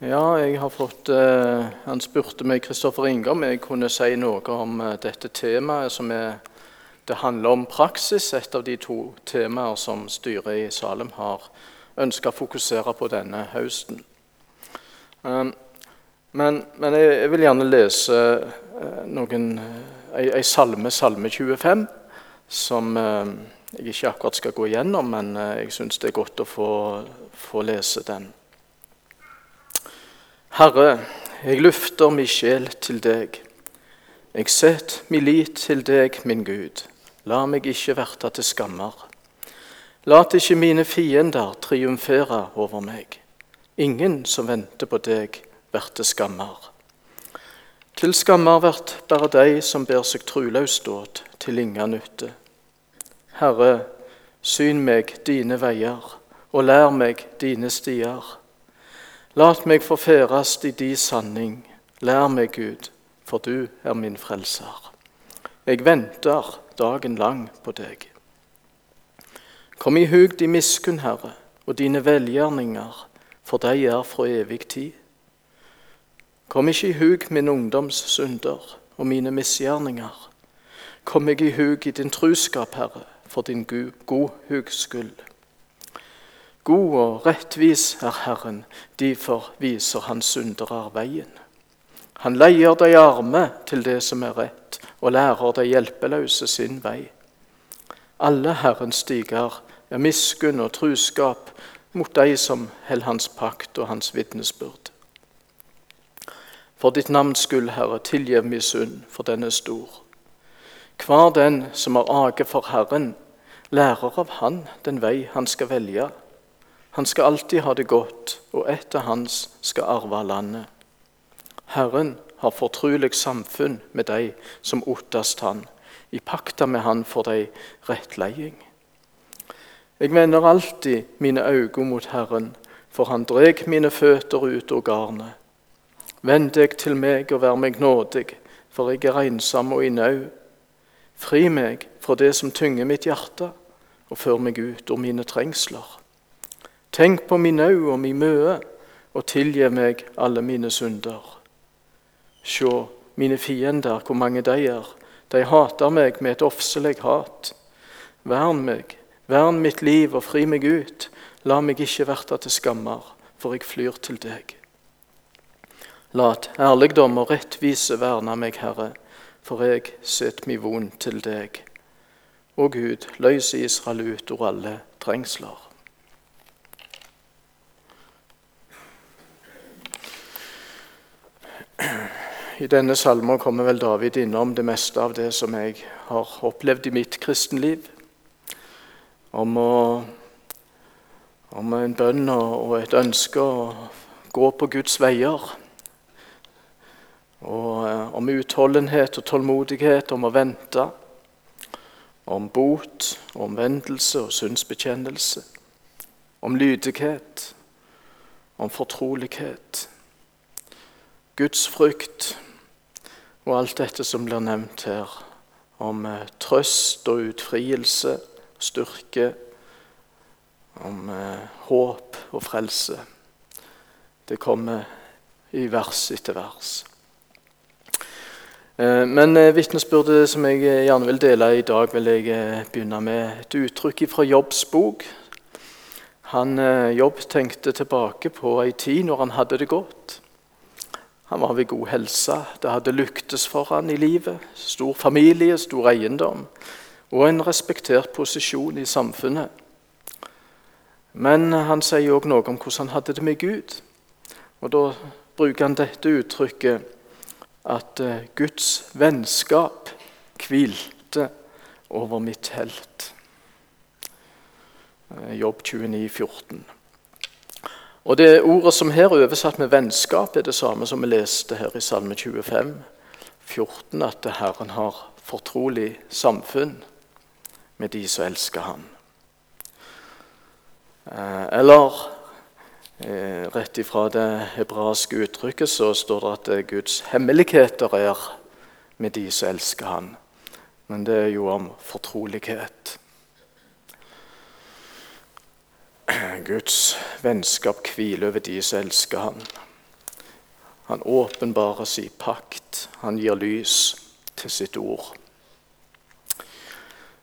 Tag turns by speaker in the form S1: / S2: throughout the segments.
S1: Ja, jeg har fått eh, Han spurte meg Kristoffer Inge, om jeg kunne si noe om eh, dette temaet. som er, Det handler om praksis, et av de to temaer som styret i Salem har ønska å fokusere på denne høsten. Um, men, men jeg, jeg, vil gjerne lese eh, noen, ei, ei salme, salme 25, som eh, jeg ikke akkurat skal gå igjennom, men eh, jeg syns det er godt å få, få lese den. Herre, jeg lufter mi sjel til deg. Jeg setter mi lit til deg, min Gud. La meg ikke verte til skammer. Lat ikke mine fiender triumfere over meg. Ingen som venter på deg, verte skammer. Til skammer vert bare de som ber seg troløst åt, til inga nytte. Herre, syn meg dine veier, og lær meg dine stier. Lat meg få i di sanning. Lær meg, Gud, for du er min frelser. Jeg venter dagen lang på deg. Kom i hug de miskunn, Herre, og dine velgjerninger, for de er fra evig tid. Kom ikke i hug min ungdoms synder og mine misgjerninger. Kom meg i hug i din truskap, Herre, for din godhugs skyld. God og rettvis er Herren, derfor viser han syndere veien. Han leier de arme til det som er rett, og lærer de hjelpeløse sin vei. Alle Herrens stiger er miskunn og truskap mot de som holder hans pakt og hans vitnesbyrd. For ditt navns skyld, Herre, tilgiv min synd, for den er stor. Hver den som har age for Herren, lærer av Han den vei han skal velge. Han skal alltid ha det godt, og etter hans skal arve landet. Herren har fortrulig samfunn med de som ottast han. I pakta med han for de rettleiing. Jeg vender alltid mine øyne mot Herren, for han dreg mine føtter ut av garnet. Vend deg til meg og vær meg nådig, for jeg er ensom og i nau. Fri meg fra det som tynger mitt hjerte, og før meg ut av mine trengsler. Tenk på min au og min møe, og tilgi meg alle mine synder. Sjå, mine fiender, hvor mange de er. De hater meg med et ofselig hat. Vern meg, vern mitt liv og fri meg ut. La meg ikke verte til skammer, for jeg flyr til deg. Lat ærligdom og rettvise verne meg, Herre, for jeg set mi von til deg. Å Gud, løs Israel ut over alle trengsler. I denne salmen kommer vel David innom det meste av det som jeg har opplevd i mitt kristenliv. Om, å, om en bønn og et ønske å gå på Guds veier. Og eh, om utholdenhet og tålmodighet, om å vente. Om bot, omvendelse og syndsbekjennelse. Om lydighet, om fortrolighet. Guds frykt og alt dette som blir nevnt her, om eh, trøst og utfrielse, styrke, om eh, håp og frelse. Det kommer i vers etter vers. Eh, men vitnesbyrdet som jeg gjerne vil dele i dag, vil jeg begynne med et uttrykk fra Jobbs bok. Han, Jobb tenkte tilbake på ei tid når han hadde det godt. Han var ved god helse. Det hadde lyktes for han i livet. Stor familie, stor eiendom og en respektert posisjon i samfunnet. Men han sier òg noe om hvordan han hadde det med Gud. Og Da bruker han dette uttrykket at eh, Guds vennskap hvilte over mitt helt. Eh, Jobb 29, 14. Og Det ordet som her er oversatt med 'vennskap', er det samme som vi leste her i Salme 25, 14, at Herren har fortrolig samfunn med de som elsker Han. Eh, eller eh, rett ifra det hebraiske uttrykket så står det at det er Guds hemmeligheter er med de som elsker Han. Men det er jo om fortrolighet. Guds vennskap hviler over de som elsker ham. Han åpenbarer sin pakt. Han gir lys til sitt ord.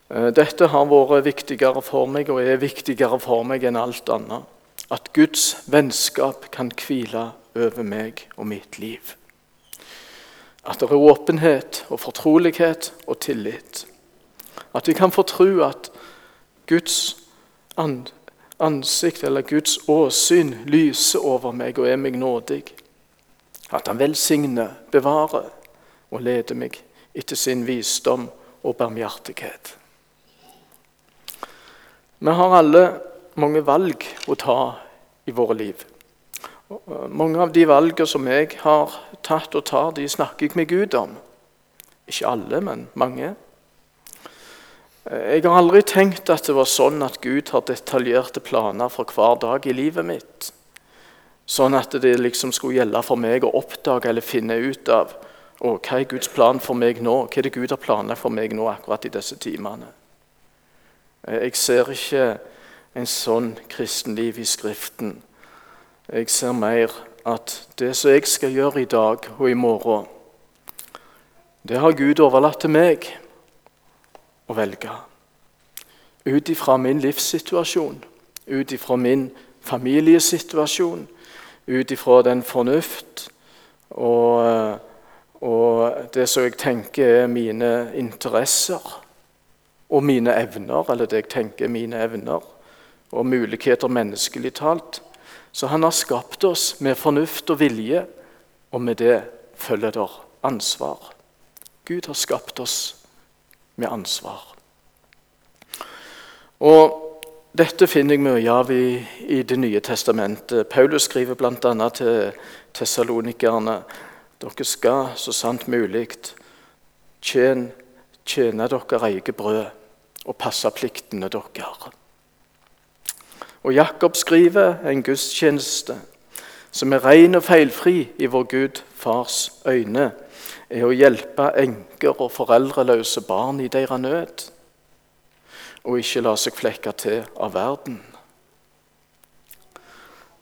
S1: Eh, dette har vært viktigere for meg og er viktigere for meg enn alt annet. At Guds vennskap kan hvile over meg og mitt liv. At det er åpenhet og fortrolighet og tillit. At vi kan få tro at Guds ansikt eller Guds åsyn lyser over meg og er meg nådig. At han velsigner, bevarer og leder meg etter sin visdom og barmhjertighet. Vi har alle mange valg å ta i våre liv. Mange av de valgene som jeg har tatt og tar, de snakker jeg med Gud om. Ikke alle, men mange. Jeg har aldri tenkt at det var sånn at Gud har detaljerte planer for hver dag i livet mitt. Sånn at det liksom skulle gjelde for meg å oppdage eller finne ut av å, hva er Guds plan for meg nå. Hva er det Gud har planlagt for meg nå akkurat i disse timene? Eh, jeg ser ikke en sånn kristenliv i Skriften. Jeg ser mer at det som jeg skal gjøre i dag og i morgen, det har Gud overlatt til meg å velge. Ut ifra min livssituasjon, ut ifra min familiesituasjon, ut ifra den fornuft og, og det som jeg tenker er mine interesser og mine evner, eller det jeg tenker er mine evner, og muligheter menneskelig talt. Så han har skapt oss med fornuft og vilje, og med det følger der ansvar. Gud har skapt oss med ansvar. Og dette finner jeg mye av i, i Det nye testamentet. Paulus skriver bl.a. til tessalonikerne dere skal så sant mulig tjene, tjene dere eget brød og passe pliktene deres. Og Jakob skriver en gudstjeneste som er ren og feilfri i vår Gud fars øyne, er å hjelpe enker og foreldreløse barn i deres nød, og ikke la seg flekke til av verden.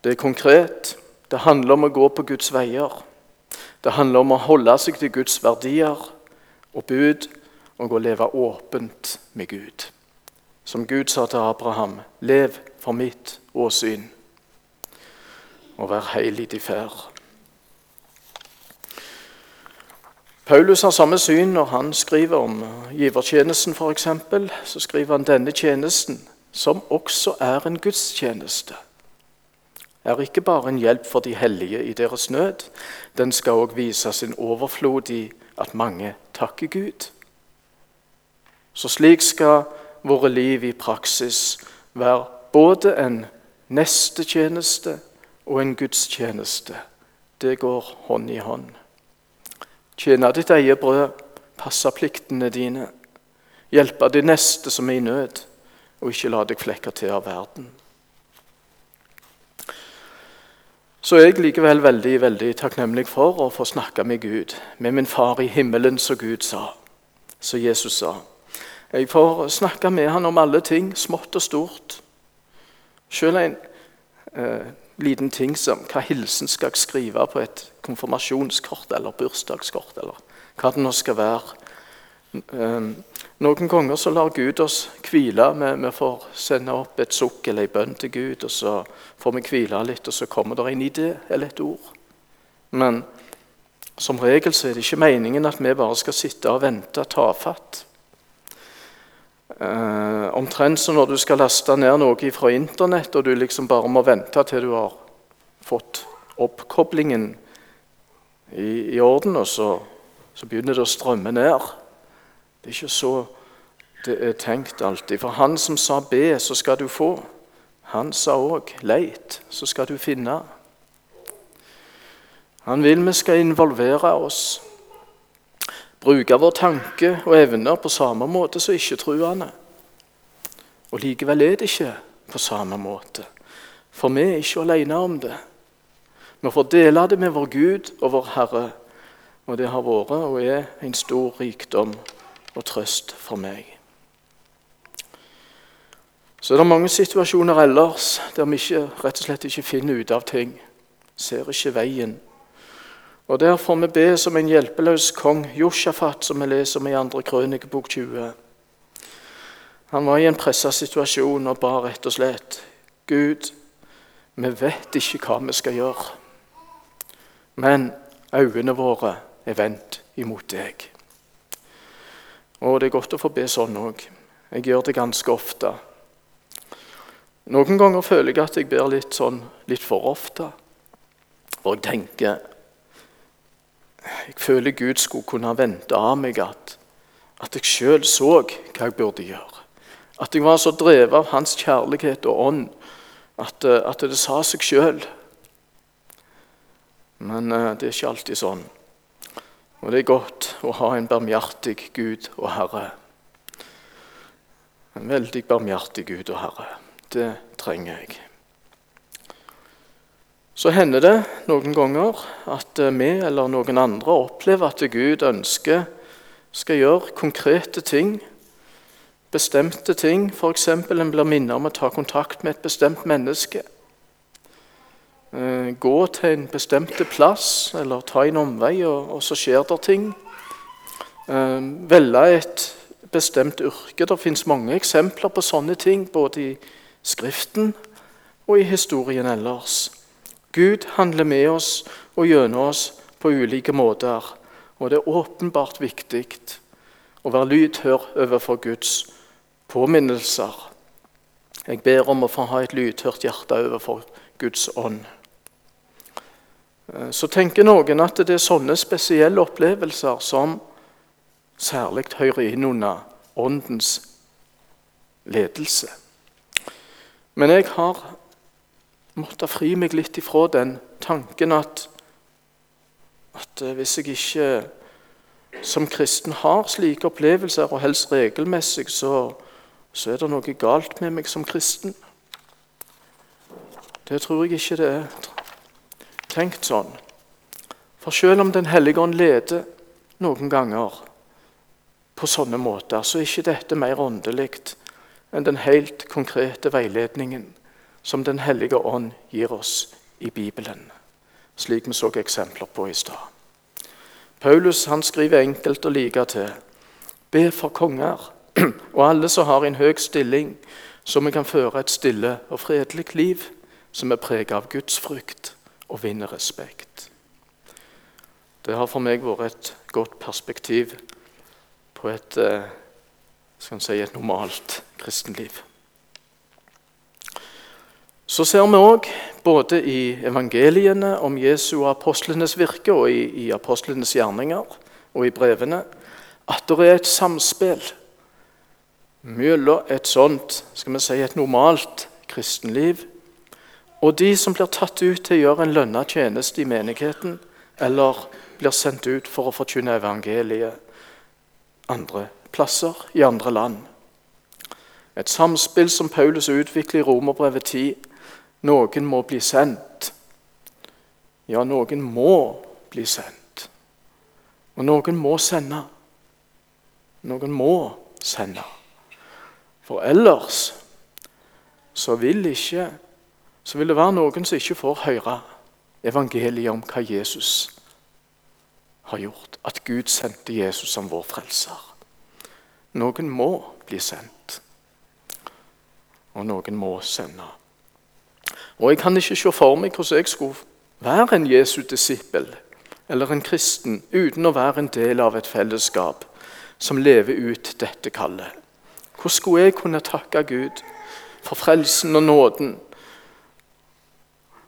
S1: Det er konkret. Det handler om å gå på Guds veier. Det handler om å holde seg til Guds verdier og bud og å leve åpent med Gud. Som Gud sa til Abraham, lev for mitt åsyn og vær heilig i ferd. Paulus har samme syn når han skriver om givertjenesten f.eks. Så skriver han denne tjenesten, som også er en gudstjeneste, er ikke bare en hjelp for de hellige i deres nød. Den skal òg vise sin overflod i at mange takker Gud. Så slik skal våre liv i praksis være både en nestetjeneste og en gudstjeneste. Det går hånd i hånd. Tjene ditt eget brød, passe pliktene dine, hjelpe de neste som er i nød, og ikke la deg flekke til av verden. Så er jeg likevel veldig veldig takknemlig for å få snakke med Gud, med min far i himmelen, som Gud sa, som Jesus sa. Jeg får snakke med han om alle ting, smått og stort. Selv en eh, liten ting som hva hilsen skal jeg skrive på et konfirmasjonskort eller bursdagskort, eller hva det nå skal være. Eh, noen ganger så lar Gud oss hvile. Vi, vi får sende opp et sukk eller en bønn til Gud, og så får vi hvile litt, og så kommer det en idé eller et ord. Men som regel så er det ikke meningen at vi bare skal sitte og vente tafatt. Eh, omtrent som når du skal laste ned noe fra Internett, og du liksom bare må vente til du har fått oppkoblingen i, i orden, og så, så, begynner det å strømme ned. Det er ikke så det er tenkt alltid. For han som sa 'be', så skal du få. Han sa òg 'leit', så skal du finne. Han vil vi skal involvere oss bruke vår tanke og evner på samme måte som ikke-truende. Og likevel er det ikke på samme måte, for vi er ikke alene om det. Vi får dele det med vår Gud og vår Herre, og det har vært og er en stor rikdom og trøst for meg. Så det er det mange situasjoner ellers der vi ikke, rett og slett ikke finner ut av ting. Ser ikke veien. Og Der får vi be som en hjelpeløs kong, Josjafat, som vi leser om i andre krønikebok 20. Han var i en pressa situasjon og ba rett og slett Gud, vi vet ikke hva vi skal gjøre, men øynene våre er vendt imot deg. Og det er godt å få be sånn òg. Jeg gjør det ganske ofte. Noen ganger føler jeg at jeg ber litt sånn litt for ofte. For jeg tenker Jeg føler Gud skulle kunne vente av meg at, at jeg sjøl så hva jeg burde gjøre. At jeg var så drevet av Hans kjærlighet og ånd at, at det sa seg sjøl. Men uh, det er ikke alltid sånn. Og det er godt å ha en barmhjertig Gud og Herre. En veldig barmhjertig Gud og Herre. Det trenger jeg. Så hender det noen ganger at eh, vi eller noen andre opplever at Gud ønsker skal gjøre konkrete ting, bestemte ting. F.eks. en blir minnet om å ta kontakt med et bestemt menneske. Eh, gå til en bestemt plass eller ta en omvei, og, så skjer det ting. Eh, velge et bestemt yrke. Det fins mange eksempler på sånne ting, både i Skriften og i historien ellers. Gud handler med oss og gjennom oss på ulike måter. Og det er åpenbart viktig å være lydhør overfor Guds påminnelser. Jeg ber om å få ha et lydhørt hjerte overfor Guds ånd. Eh, så tenker noen at det er sånne spesielle opplevelser som særlig hører inn under Åndens ledelse. Men jeg har måttet fri meg litt ifra den tanken at, at eh, hvis jeg ikke som kristen har slike opplevelser, og helst regelmessig, så, så er det noe galt med meg som kristen. Det tror jeg ikke det er tenkt sånn. For selv om Den hellige ånd leder noen ganger på sånne måter, så er ikke dette mer åndelig enn den helt konkrete veiledningen som Den hellige ånd gir oss i Bibelen, slik vi så eksempler på i stad. Paulus han skriver enkelt og like til. Be for konger og alle som har en høy stilling, så vi kan føre et stille og fredelig liv som er preget av Guds frykt og vinner respekt. Det har for meg vært et godt perspektiv på et, eh, si, et normalt kristenliv. Så ser vi òg både i evangeliene om Jesu og apostlenes virke og i, i apostlenes gjerninger og i brevene at det er et samspill mellom et sånt skal vi si, et normalt kristenliv og de som blir tatt ut til å gjøre en lønna tjeneste i menigheten eller blir sendt ut for å forkynne evangeliet andre plasser, i andre land. Et samspill som Paulus utvikler i Romerbrevet 10. Noen må bli sendt. Ja, noen må bli sendt. Og noen må sende. Noen må sende. For ellers så vil, ikke, så vil det være noen som ikke får høre evangeliet om hva Jesus har gjort. At Gud sendte Jesus som vår frelser. Noen må bli sendt, og noen må sende. Og Jeg kan ikke se for meg hvordan jeg skulle være en Jesu disippel eller en kristen uten å være en del av et fellesskap som lever ut dette kallet. Hvordan skulle jeg kunne takke Gud for frelsen og nåden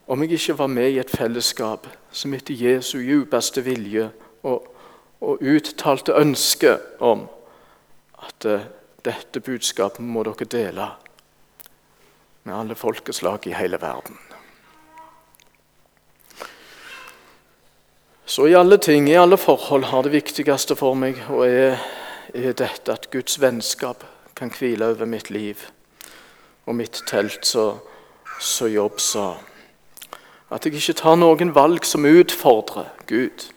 S1: om jeg ikke var med i et fellesskap som etter Jesu djupeste vilje og, og uttalte ønske om at uh, dette budskapet må dere dele med alle folkeslag i hele verden. Så i alle ting, i alle forhold, har det viktigste for meg og er, er dette at Guds vennskap kan hvile over mitt liv og mitt telt så, så jobb så. At jeg ikke tar noen valg som utfordrer Gud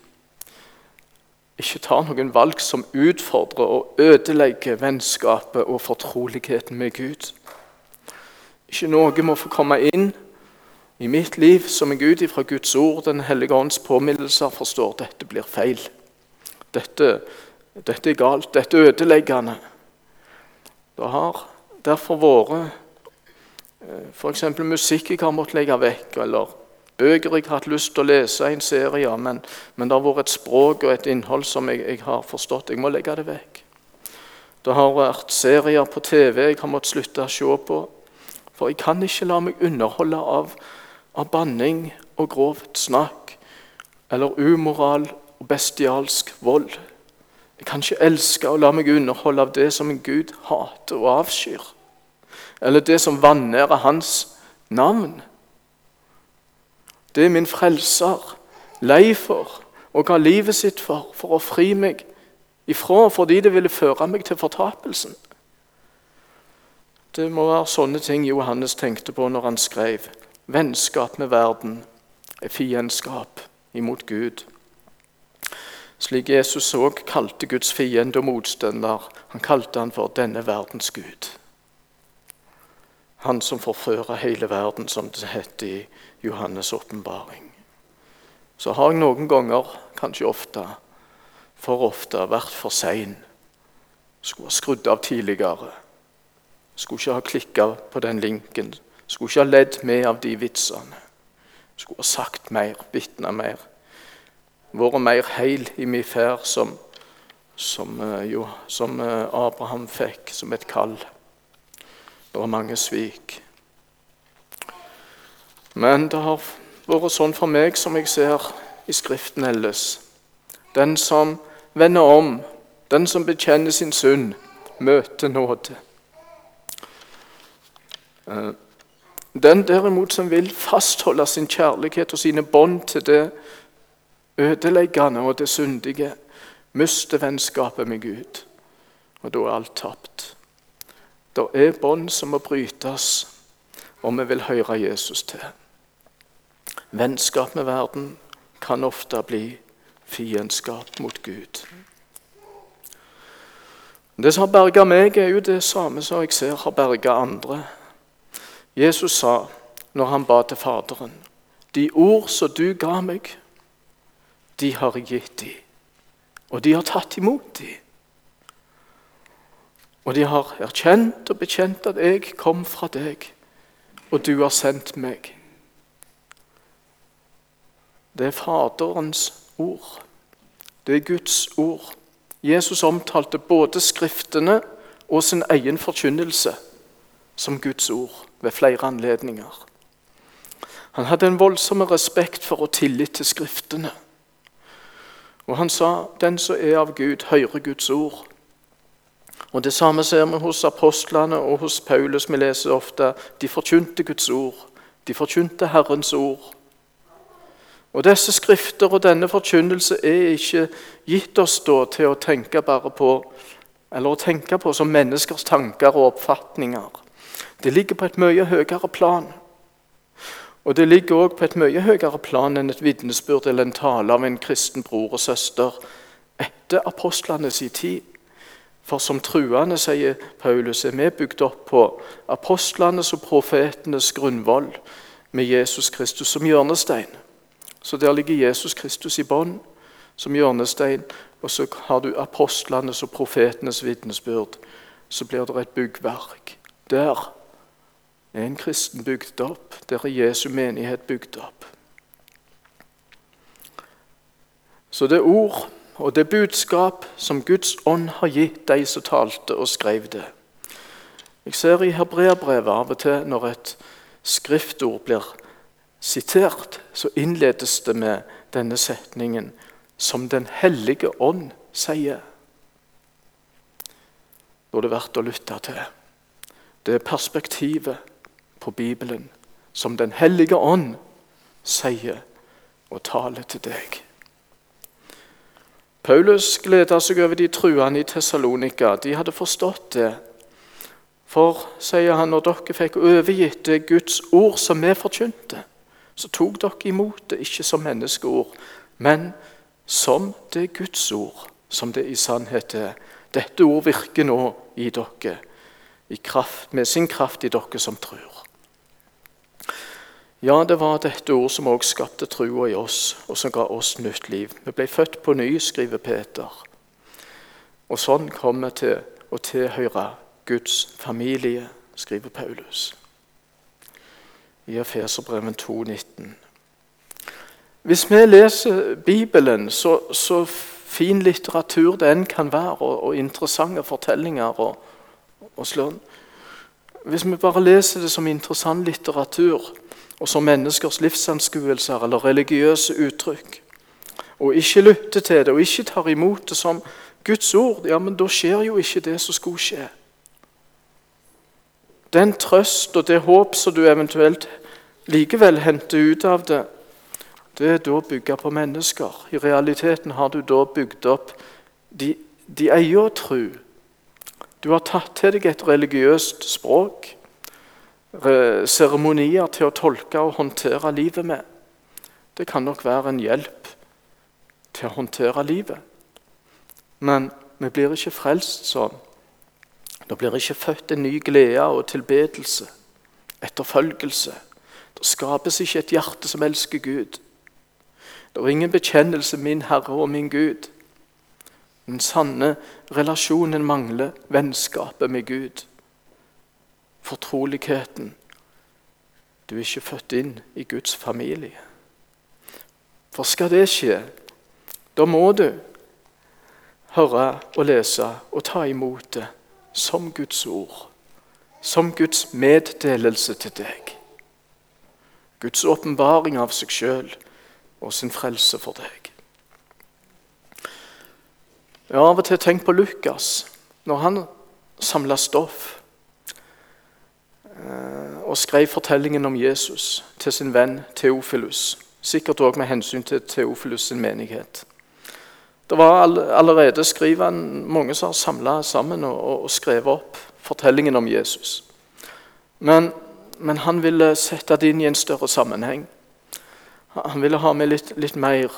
S1: ikke tar noen valg som utfordrer og ødelegger vennskapet og fortroligheten med Gud. Ikke noe må få komme inn i mitt liv som jeg ut ifra Guds ord, Den hellige ånds påminnelser, forstår dette blir feil. Dette, dette er galt. Dette er ødeleggende. Det har derfor vært eh, f.eks. musikk jeg har måttet legge vekk, eller bøker jeg har hatt lyst til å lese i en serie, men, men, det har vært et språk og et innhold som jeg, jeg, har forstått. Jeg må legge det vekk. Det har vært serier på TV jeg har måttet slutte å se på. For jeg kan ikke la meg underholde av, av banning og grovt snakk eller umoral og bestialsk vold. Jeg kan ikke elske og la meg underholde av det som en Gud hater og avskyr. Eller det som vanærer hans navn. Det er min frelser, lei for og ga livet sitt for, for å fri meg ifra, fordi det ville føre meg til fortapelsen. Det må være sånne ting Johannes tenkte på når han skrev. Vennskap med verden er fiendskap imot Gud. Slik Jesus òg kalte Guds fiende og motstander. Han kalte han for denne verdens Gud. Han som forfører hele verden, som det heter i Johannes' åpenbaring. Så har jeg noen ganger, kanskje ofte, for ofte vært for sein. Skulle ha skrudd av tidligere. Skulle ikke ha klikka på den linken. Skulle ikke ha ledd med av de vitsene. Skulle ha sagt mer, vitna mer. Vært mer heil i min ferd, som, som, eh, jo, som eh, Abraham fikk som et kall. Det var mange svik. Men det har vært sånn for meg, som jeg ser i Skriften ellers. Den som vender om, den som bekjenner sin synd, møter nåde. Eh, den derimot som vil fastholde sin kjærlighet og sine bånd til det ødeleggende og det syndige, mister vennskapet med Gud. Og da er alt tapt. Det er bånd som må brytes om vi vil høre Jesus til. Vennskap med verden kan ofte bli fiendskap mot Gud. Det som har berga meg, er jo det samme som jeg ser har berga andre. Jesus sa når han ba til Faderen, de ord som du ga meg, de har jeg gitt dem. Og de har tatt imot dem. Og de har erkjent og bekjent at jeg kom fra deg, og du har sendt meg. Det er Faderens ord. Det er Guds ord. Jesus omtalte både Skriftene og sin egen forkynnelse som Guds ord ved flere anledninger. Han hadde en voldsom respekt for og tillit til Skriftene. Og han sa 'Den som er av Gud, hører Guds ord'. Og Det samme ser vi hos apostlene og hos Paulus. Vi leser ofte de forkynte Guds ord. De forkynte Herrens ord. Og Disse skrifter og denne forkynnelse er ikke gitt oss da til å tenke bare på eller å tenke på som menneskers tanker og oppfatninger. Det ligger på et mye høyere plan. Og det ligger også på et mye høyere plan enn et vitnesbyrd eller en tale av en kristen bror og søster etter apostlenes tid. For som truende, sier Paulus, er vi bygd opp på apostlenes og profetenes grunnvoll med Jesus Kristus som hjørnestein. Så der ligger Jesus Kristus i bånn som hjørnestein, og så har du apostlenes og profetenes vitnesbyrd. Så blir det et byggverk. Der er en kristen bygd opp. Der er Jesu menighet bygd opp. Så det ord og det budskap som Guds ånd har gitt de som talte og skrev det. Jeg ser i hebreerbrevet av og til når et skriftord blir sitert, så innledes det med denne setningen som Den hellige ånd sier. Da er det verdt å lytte til. Det er perspektivet på Bibelen som Den hellige ånd sier og taler til deg. Paulus gleda seg over de truende i Tessalonika. De hadde forstått det. For, sier han, når dere fikk overgitt det Guds ord som vi forkynte, så tok dere imot det ikke som menneskeord, men som det Guds ord, som det i sannhet er. Dette ord virker nå i dere, i kraft, med sin kraft i dere som tror. Ja, det var dette ord som også skapte trua i oss, og som ga oss nytt liv. Vi ble født på ny, skriver Peter. Og sånn kom vi til å tilhøre Guds familie, skriver Paulus i Efeserbreven 2,19. Hvis vi leser Bibelen, så, så fin litteratur det enn kan være, og, og interessante fortellinger og, og slønn Hvis vi bare leser det som interessant litteratur og som menneskers livsanskuelser eller religiøse uttrykk, og ikke lytter til det og ikke tar imot det som Guds ord, ja, men da skjer jo ikke det som skulle skje. Den trøst og det håp som du eventuelt likevel henter ut av det, det er da bygga på mennesker. I realiteten har du da bygd opp de, de eier tru. Du har tatt til deg et religiøst språk, seremonier til å tolke og håndtere livet med. Det kan nok være en hjelp til å håndtere livet. Men vi blir ikke frelst sånn. Det blir ikke født en ny glede og tilbedelse, etterfølgelse. Det skapes ikke et hjerte som elsker Gud. Det er ingen bekjennelse 'min Herre og min Gud'. Den sanne relasjonen mangler vennskapet med Gud. Fortroligheten. Du er ikke født inn i Guds familie. For skal det skje, da må du høre og lese og ta imot det som Guds ord, som Guds meddelelse til deg. Guds åpenbaring av seg sjøl og sin frelse for deg. Jeg har av og til tenkt på Lukas når han samla stoff og skrev fortellingen om Jesus til sin venn Theofilus. Sikkert òg med hensyn til Theofilus sin menighet. Det var allerede skriver han, mange som har samla sammen og, og, skrevet opp fortellingen om Jesus. Men, men, han ville sette det inn i en større sammenheng. Han ville ha med litt, litt mer.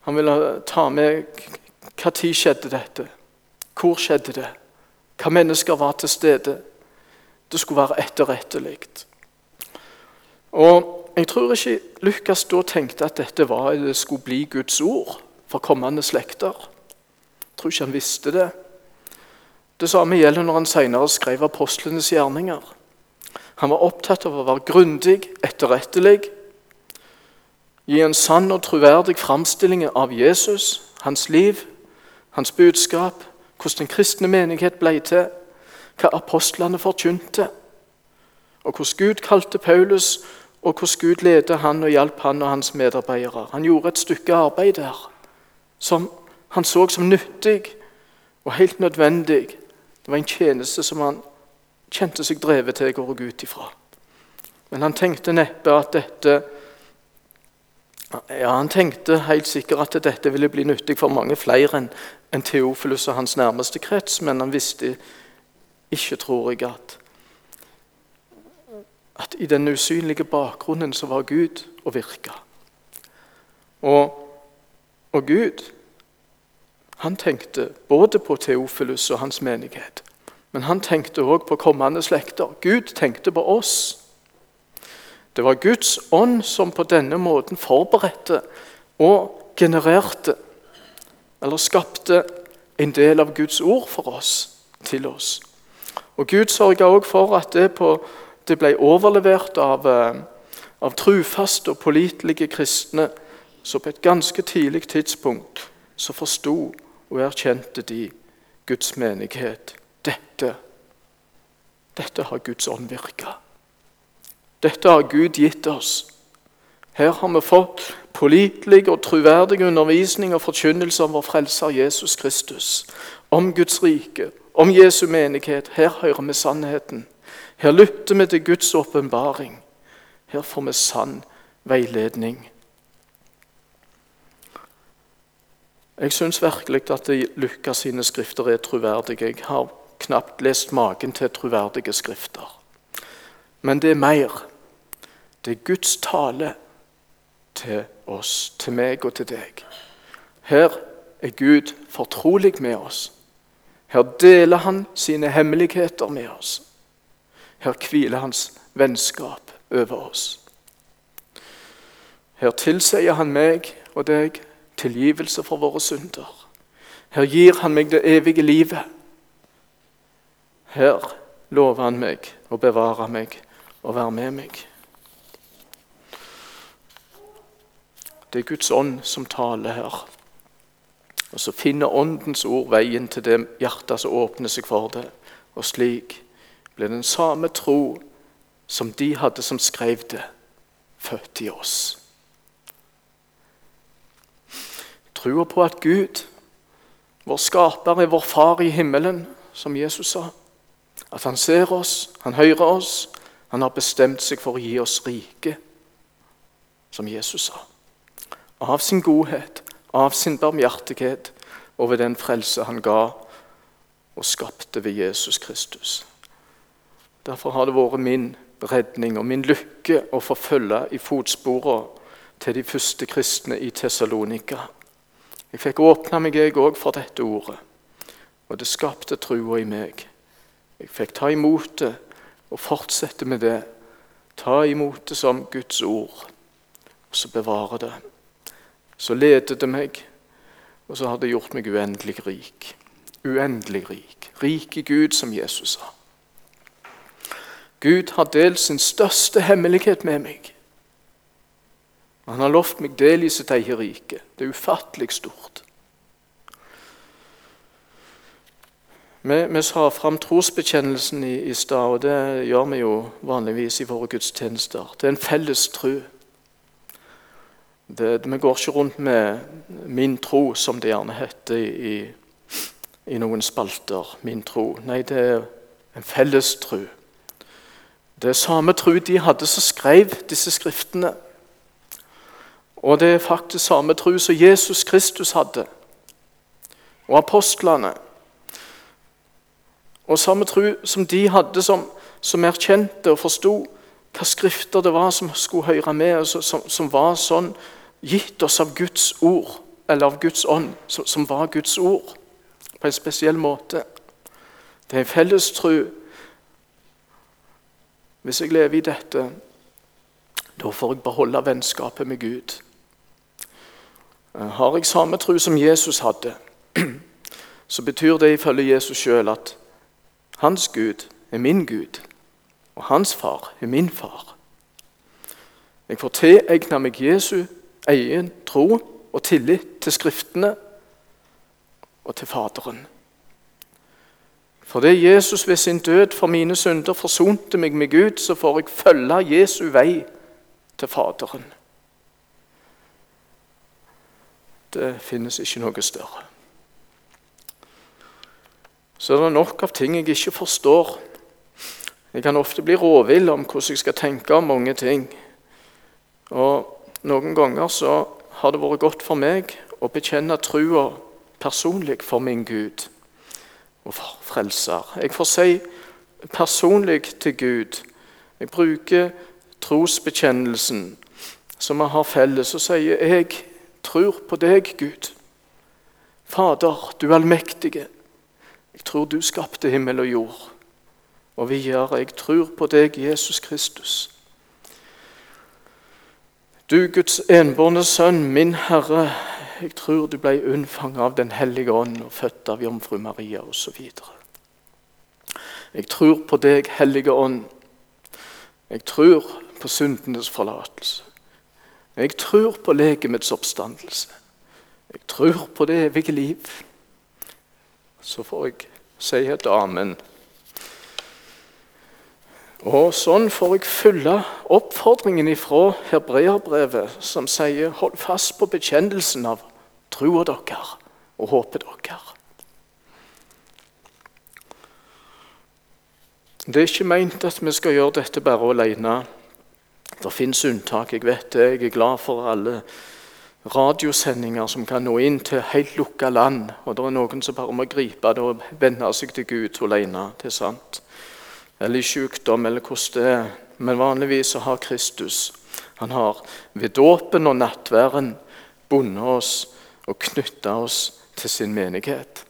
S1: Han ville ta med hva tid skjedde dette? Hvor skjedde det? Hva mennesker var til stede? Det skulle være etterrettelig. Og Jeg tror ikke Lukas da tenkte at dette var, det skulle bli Guds ord for kommende slekter. Jeg tror ikke han visste det. Det samme gjelder når han senere skrev apostlenes gjerninger. Han var opptatt av å være grundig, etterrettelig, gi en sann og troverdig framstilling av Jesus, hans liv, hans budskap, hvordan den kristne menighet ble til, hva apostlene forkynte, og hvordan Gud kalte Paulus, og hvordan Gud ledet han og hjalp han og hans medarbeidere. Han gjorde et stykke arbeid der som han så som nyttig og helt nødvendig. Det var en tjeneste som han kjente seg drevet til å gå ut ifra. Men han tenkte neppe at dette ja, Han tenkte helt sikkert at dette ville bli nyttig for mange flere enn Theofilus og hans nærmeste krets, men han visste ikke, tror jeg, at, at i den usynlige bakgrunnen så var Gud og virka. Og og Gud han tenkte både på Teofilus og hans menighet, men han tenkte òg på kommende slekter. Gud tenkte på oss. Det var Guds ånd som på denne måten forberedte og genererte, eller skapte, en del av Guds ord for oss, til oss. Og Gud sørga òg for at det, på, det ble overlevert av, eh, av trufaste og pålitelige kristne så på et ganske tidlig tidspunkt så forsto og erkjente de Guds menighet. Dette, dette har Guds ånd virka. Dette har Gud gitt oss. Her har vi fått pålitelig og troverdig undervisning og forkynnelse om vår Frelser Jesus Kristus, om Guds rike, om Jesu menighet. Her hører vi sannheten. Her lytter vi til Guds åpenbaring. Her får vi sann veiledning. Jeg syns virkelig at Lukas sine skrifter er troverdige. Jeg har knapt lest maken til troverdige skrifter. Men det er mer. Det er Guds tale til oss, til meg og til deg. Her er Gud fortrolig med oss. Her deler han sine hemmeligheter med oss. Her hviler hans vennskap over oss. Her tilsier han meg og deg tilgivelse for våre synder. Her gir han meg det evige livet. Her lover han meg å bevare meg og være med meg. Det er Guds ånd som taler her. Og Så finner Åndens ord veien til det hjertet som åpner seg for det. Og slik blir den samme tro som de hadde som skrev det, født i oss. Trua på at Gud, vår skaper, er vår far i himmelen, som Jesus sa. At han ser oss, han hører oss. Han har bestemt seg for å gi oss rike, som Jesus sa. Av sin godhet, av sin barmhjertighet over den frelse han ga og skapte ved Jesus Kristus. Derfor har det vært min redning og min lykke å forfølge i fotsporene til de første kristne i Tessalonika. Jeg fikk åpne meg jeg òg for dette ordet, og det skapte trua i meg. Jeg fikk ta imot det og fortsette med det. Ta imot det som Guds ord, og så bevare det. Så ledet det meg, og så har det gjort meg uendelig rik. Uendelig rik. Rik i Gud, som Jesus sa. Gud har delt sin største hemmelighet med meg. Han har lovt meg del i sitt eget rike. Det er ufattelig stort. Vi, vi sa fram trosbekjennelsen i, i stad, og det gjør vi jo vanligvis i våre gudstjenester. Det er en felles tro. Det, vi går ikke rundt med 'min tro', som det gjerne heter i, i noen spalter. Min tro. Nei, det er en felles tro. Det er samme tro de hadde som skrev disse skriftene. Og det er faktisk samme tro som Jesus Kristus hadde, og apostlene. Og samme tro som de hadde, som, som erkjente og forsto hva skrifter det var som skulle høre med, og som, som, var sånn gitt oss av Guds ord, eller av Guds ånd, som, som var Guds ord, på en spesiell måte. Det er en felles tro. Hvis jeg lever i dette, da får jeg beholde vennskapet med Gud. Har jeg samme tro som Jesus hadde, så betyr det ifølge Jesus sjøl at hans Gud er min Gud, og hans far er min far. Jeg får tilegna meg Jesu egen tro og tillit til Skriftene og til Faderen. Fordi Jesus ved sin død for mine synder forsonte meg med Gud, så får jeg følge Jesu vei til Faderen. Det finnes ikke noe større. Så er det nok av ting jeg ikke forstår. Jeg kan ofte bli råvill om hvordan jeg skal tenke om mange ting. Og Noen ganger så har det vært godt for meg å bekjenne trua personlig for min Gud og for Frelser. Jeg får si personlig til Gud. Jeg bruker trosbekjennelsen som vi har felles, og sier jeg tror på deg, Gud. Fader, du allmektige. Jeg tror du skapte himmel og jord. Og videre, jeg tror på deg, Jesus Kristus. Du Guds enbårne sønn, min Herre, jeg tror du ble unnfanget av Den hellige ånd og født av jomfru Maria osv. Jeg tror på deg, Hellige ånd. Jeg tror på syndenes forlatelse. Jeg tror på legemets oppstandelse. Jeg tror på det evige liv. Så får jeg si et amen. Og Sånn får jeg følge oppfordringen fra hebreerbrevet, som sier 'hold fast på bekjennelsen av troa dere og håpet dere'. Det er ikke meint at vi skal gjøre dette bare alene. Det fins unntak, jeg vet det. Jeg er glad for alle radiosendinger som kan nå inn til helt lukka land. Og det er noen som bare må gripe det og venne seg til Gud alene. Det er sant. Eller i sykdom, eller hvordan det er. Men vanligvis så har Kristus han har ved dåpen og nattværen bundet oss og knytta oss til sin menighet.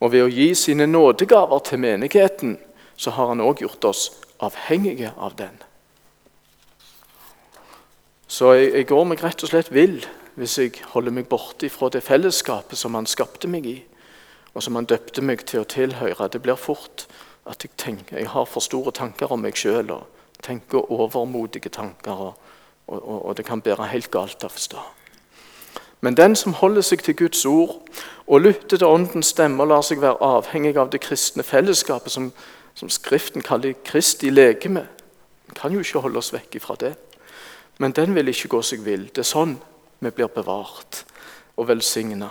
S1: Og ved å gi sine nådegaver til menigheten så har han òg gjort oss avhengige av den. Så jeg, jeg går meg rett og slett vill hvis jeg holder meg borte fra det fellesskapet som han skapte meg i, og som han døpte meg til å tilhøre. Det blir fort at jeg tenker, jeg har for store tanker om meg sjøl og tenker overmodige tanker. Og, og, og, det kan bære helt galt av sted. Men den som holder seg til Guds ord og lytter til Åndens stemme og lar seg være avhengig av det kristne fellesskapet, som, som Skriften kaller Kristi legeme, kan jo ikke holde oss vekk fra det. Men den vil ikke gå seg vill. Det er sånn vi blir bevart og velsigna.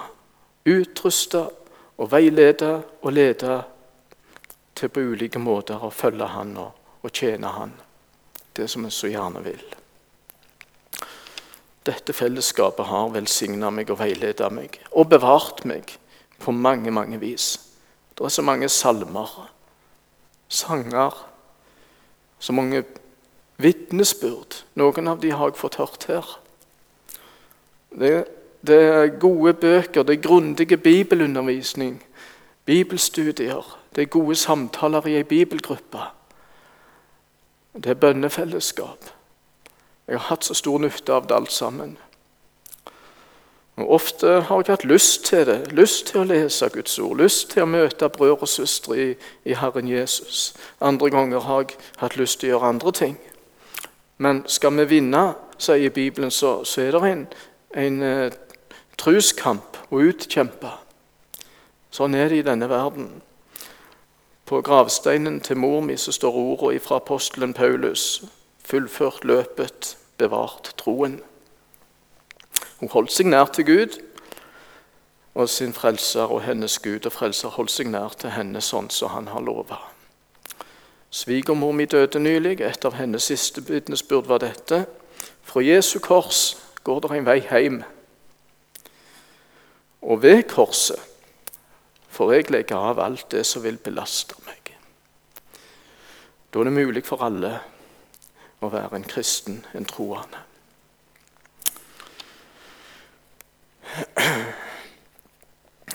S1: Utrusta og veileda og leda til på ulike måter å følge Han og, og tjene Han. Det som vi så gjerne vil. Dette fellesskapet har velsigna meg og veiledet meg og bevart meg på mange, mange vis. Det er så mange salmer, sanger, så mange vitnesbyrd. Noen av de har jeg fått hørt her. Det, det er gode bøker, det er grundige bibelundervisning, bibelstudier. Det er gode samtaler i ei bibelgruppe. Det er bønnefellesskap. Jeg har hatt så stor nytte av det alt sammen. Og Ofte har jeg hatt lyst til det, lyst til å lese Guds ord, lyst til å møte brødre og søstre i, i Herren Jesus. Andre ganger har jeg hatt lyst til å gjøre andre ting. Men skal vi vinne, sier Bibelen, så, så er det en, en uh, truskamp å utkjempe. Sånn er det i denne verden. På gravsteinen til mor mi så står ordene fra apostelen Paulus. Fullført løpet, bevart troen. Hun holdt seg nær til Gud og sin frelser, og hennes Gud og frelser holdt seg nær til henne sånn som han har lova. Svigermor mi døde nylig. Et av hennes siste vitnesbyrd var dette. Fra Jesu kors går det en vei hjem. Og ved korset får jeg legger av alt det som vil belaste meg. Da er det mulig for alle å være en kristen, en troende.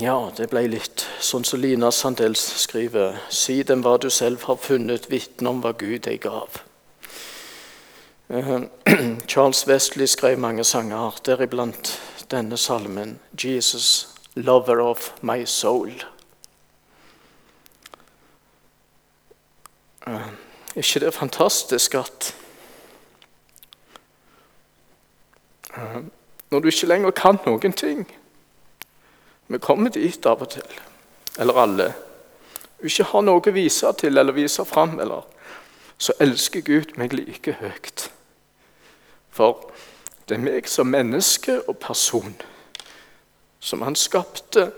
S1: Ja, det ble litt sånn som Lina Sandels skriver. Si dem hva du selv har funnet, vitne om hva Gud deg gav. Eh, Charles Wesley skrev mange sanger, deriblant denne salmen 'Jesus, lover of my soul'. Er ikke det fantastisk at eh, Når du ikke lenger kan noen ting Vi kommer dit av og til, eller alle. Du ikke har noe å vise til eller vise fram, eller så elsker Gud meg like høyt. For det er meg som menneske og person, som han skapte,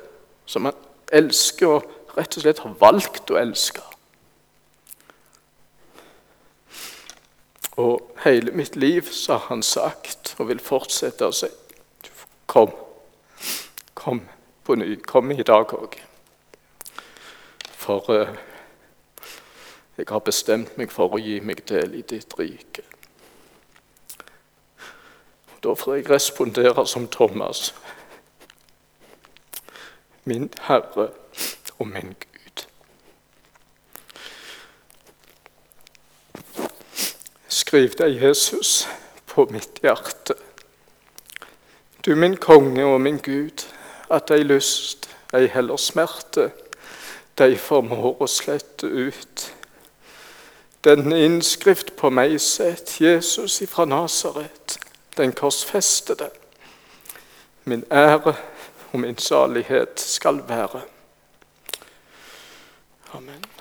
S1: som han elsker og rett og slett har valgt å elske. Og hele mitt liv har han sagt, og vil fortsette å si, kom, kom på ny, kom i dag òg. For uh, jeg har bestemt meg for å gi meg del i ditt rike. Da får jeg respondere som Thomas. Min Herre og min Gud. Skriv deg, Jesus, på mitt hjerte. Du min konge og min Gud, at ei lyst, ei heller smerte, de formår å slette ut. Denne innskrift på meg sett, Jesus ifra Nasaret den korsfestede. Min ære og min salighet skal være. Amen.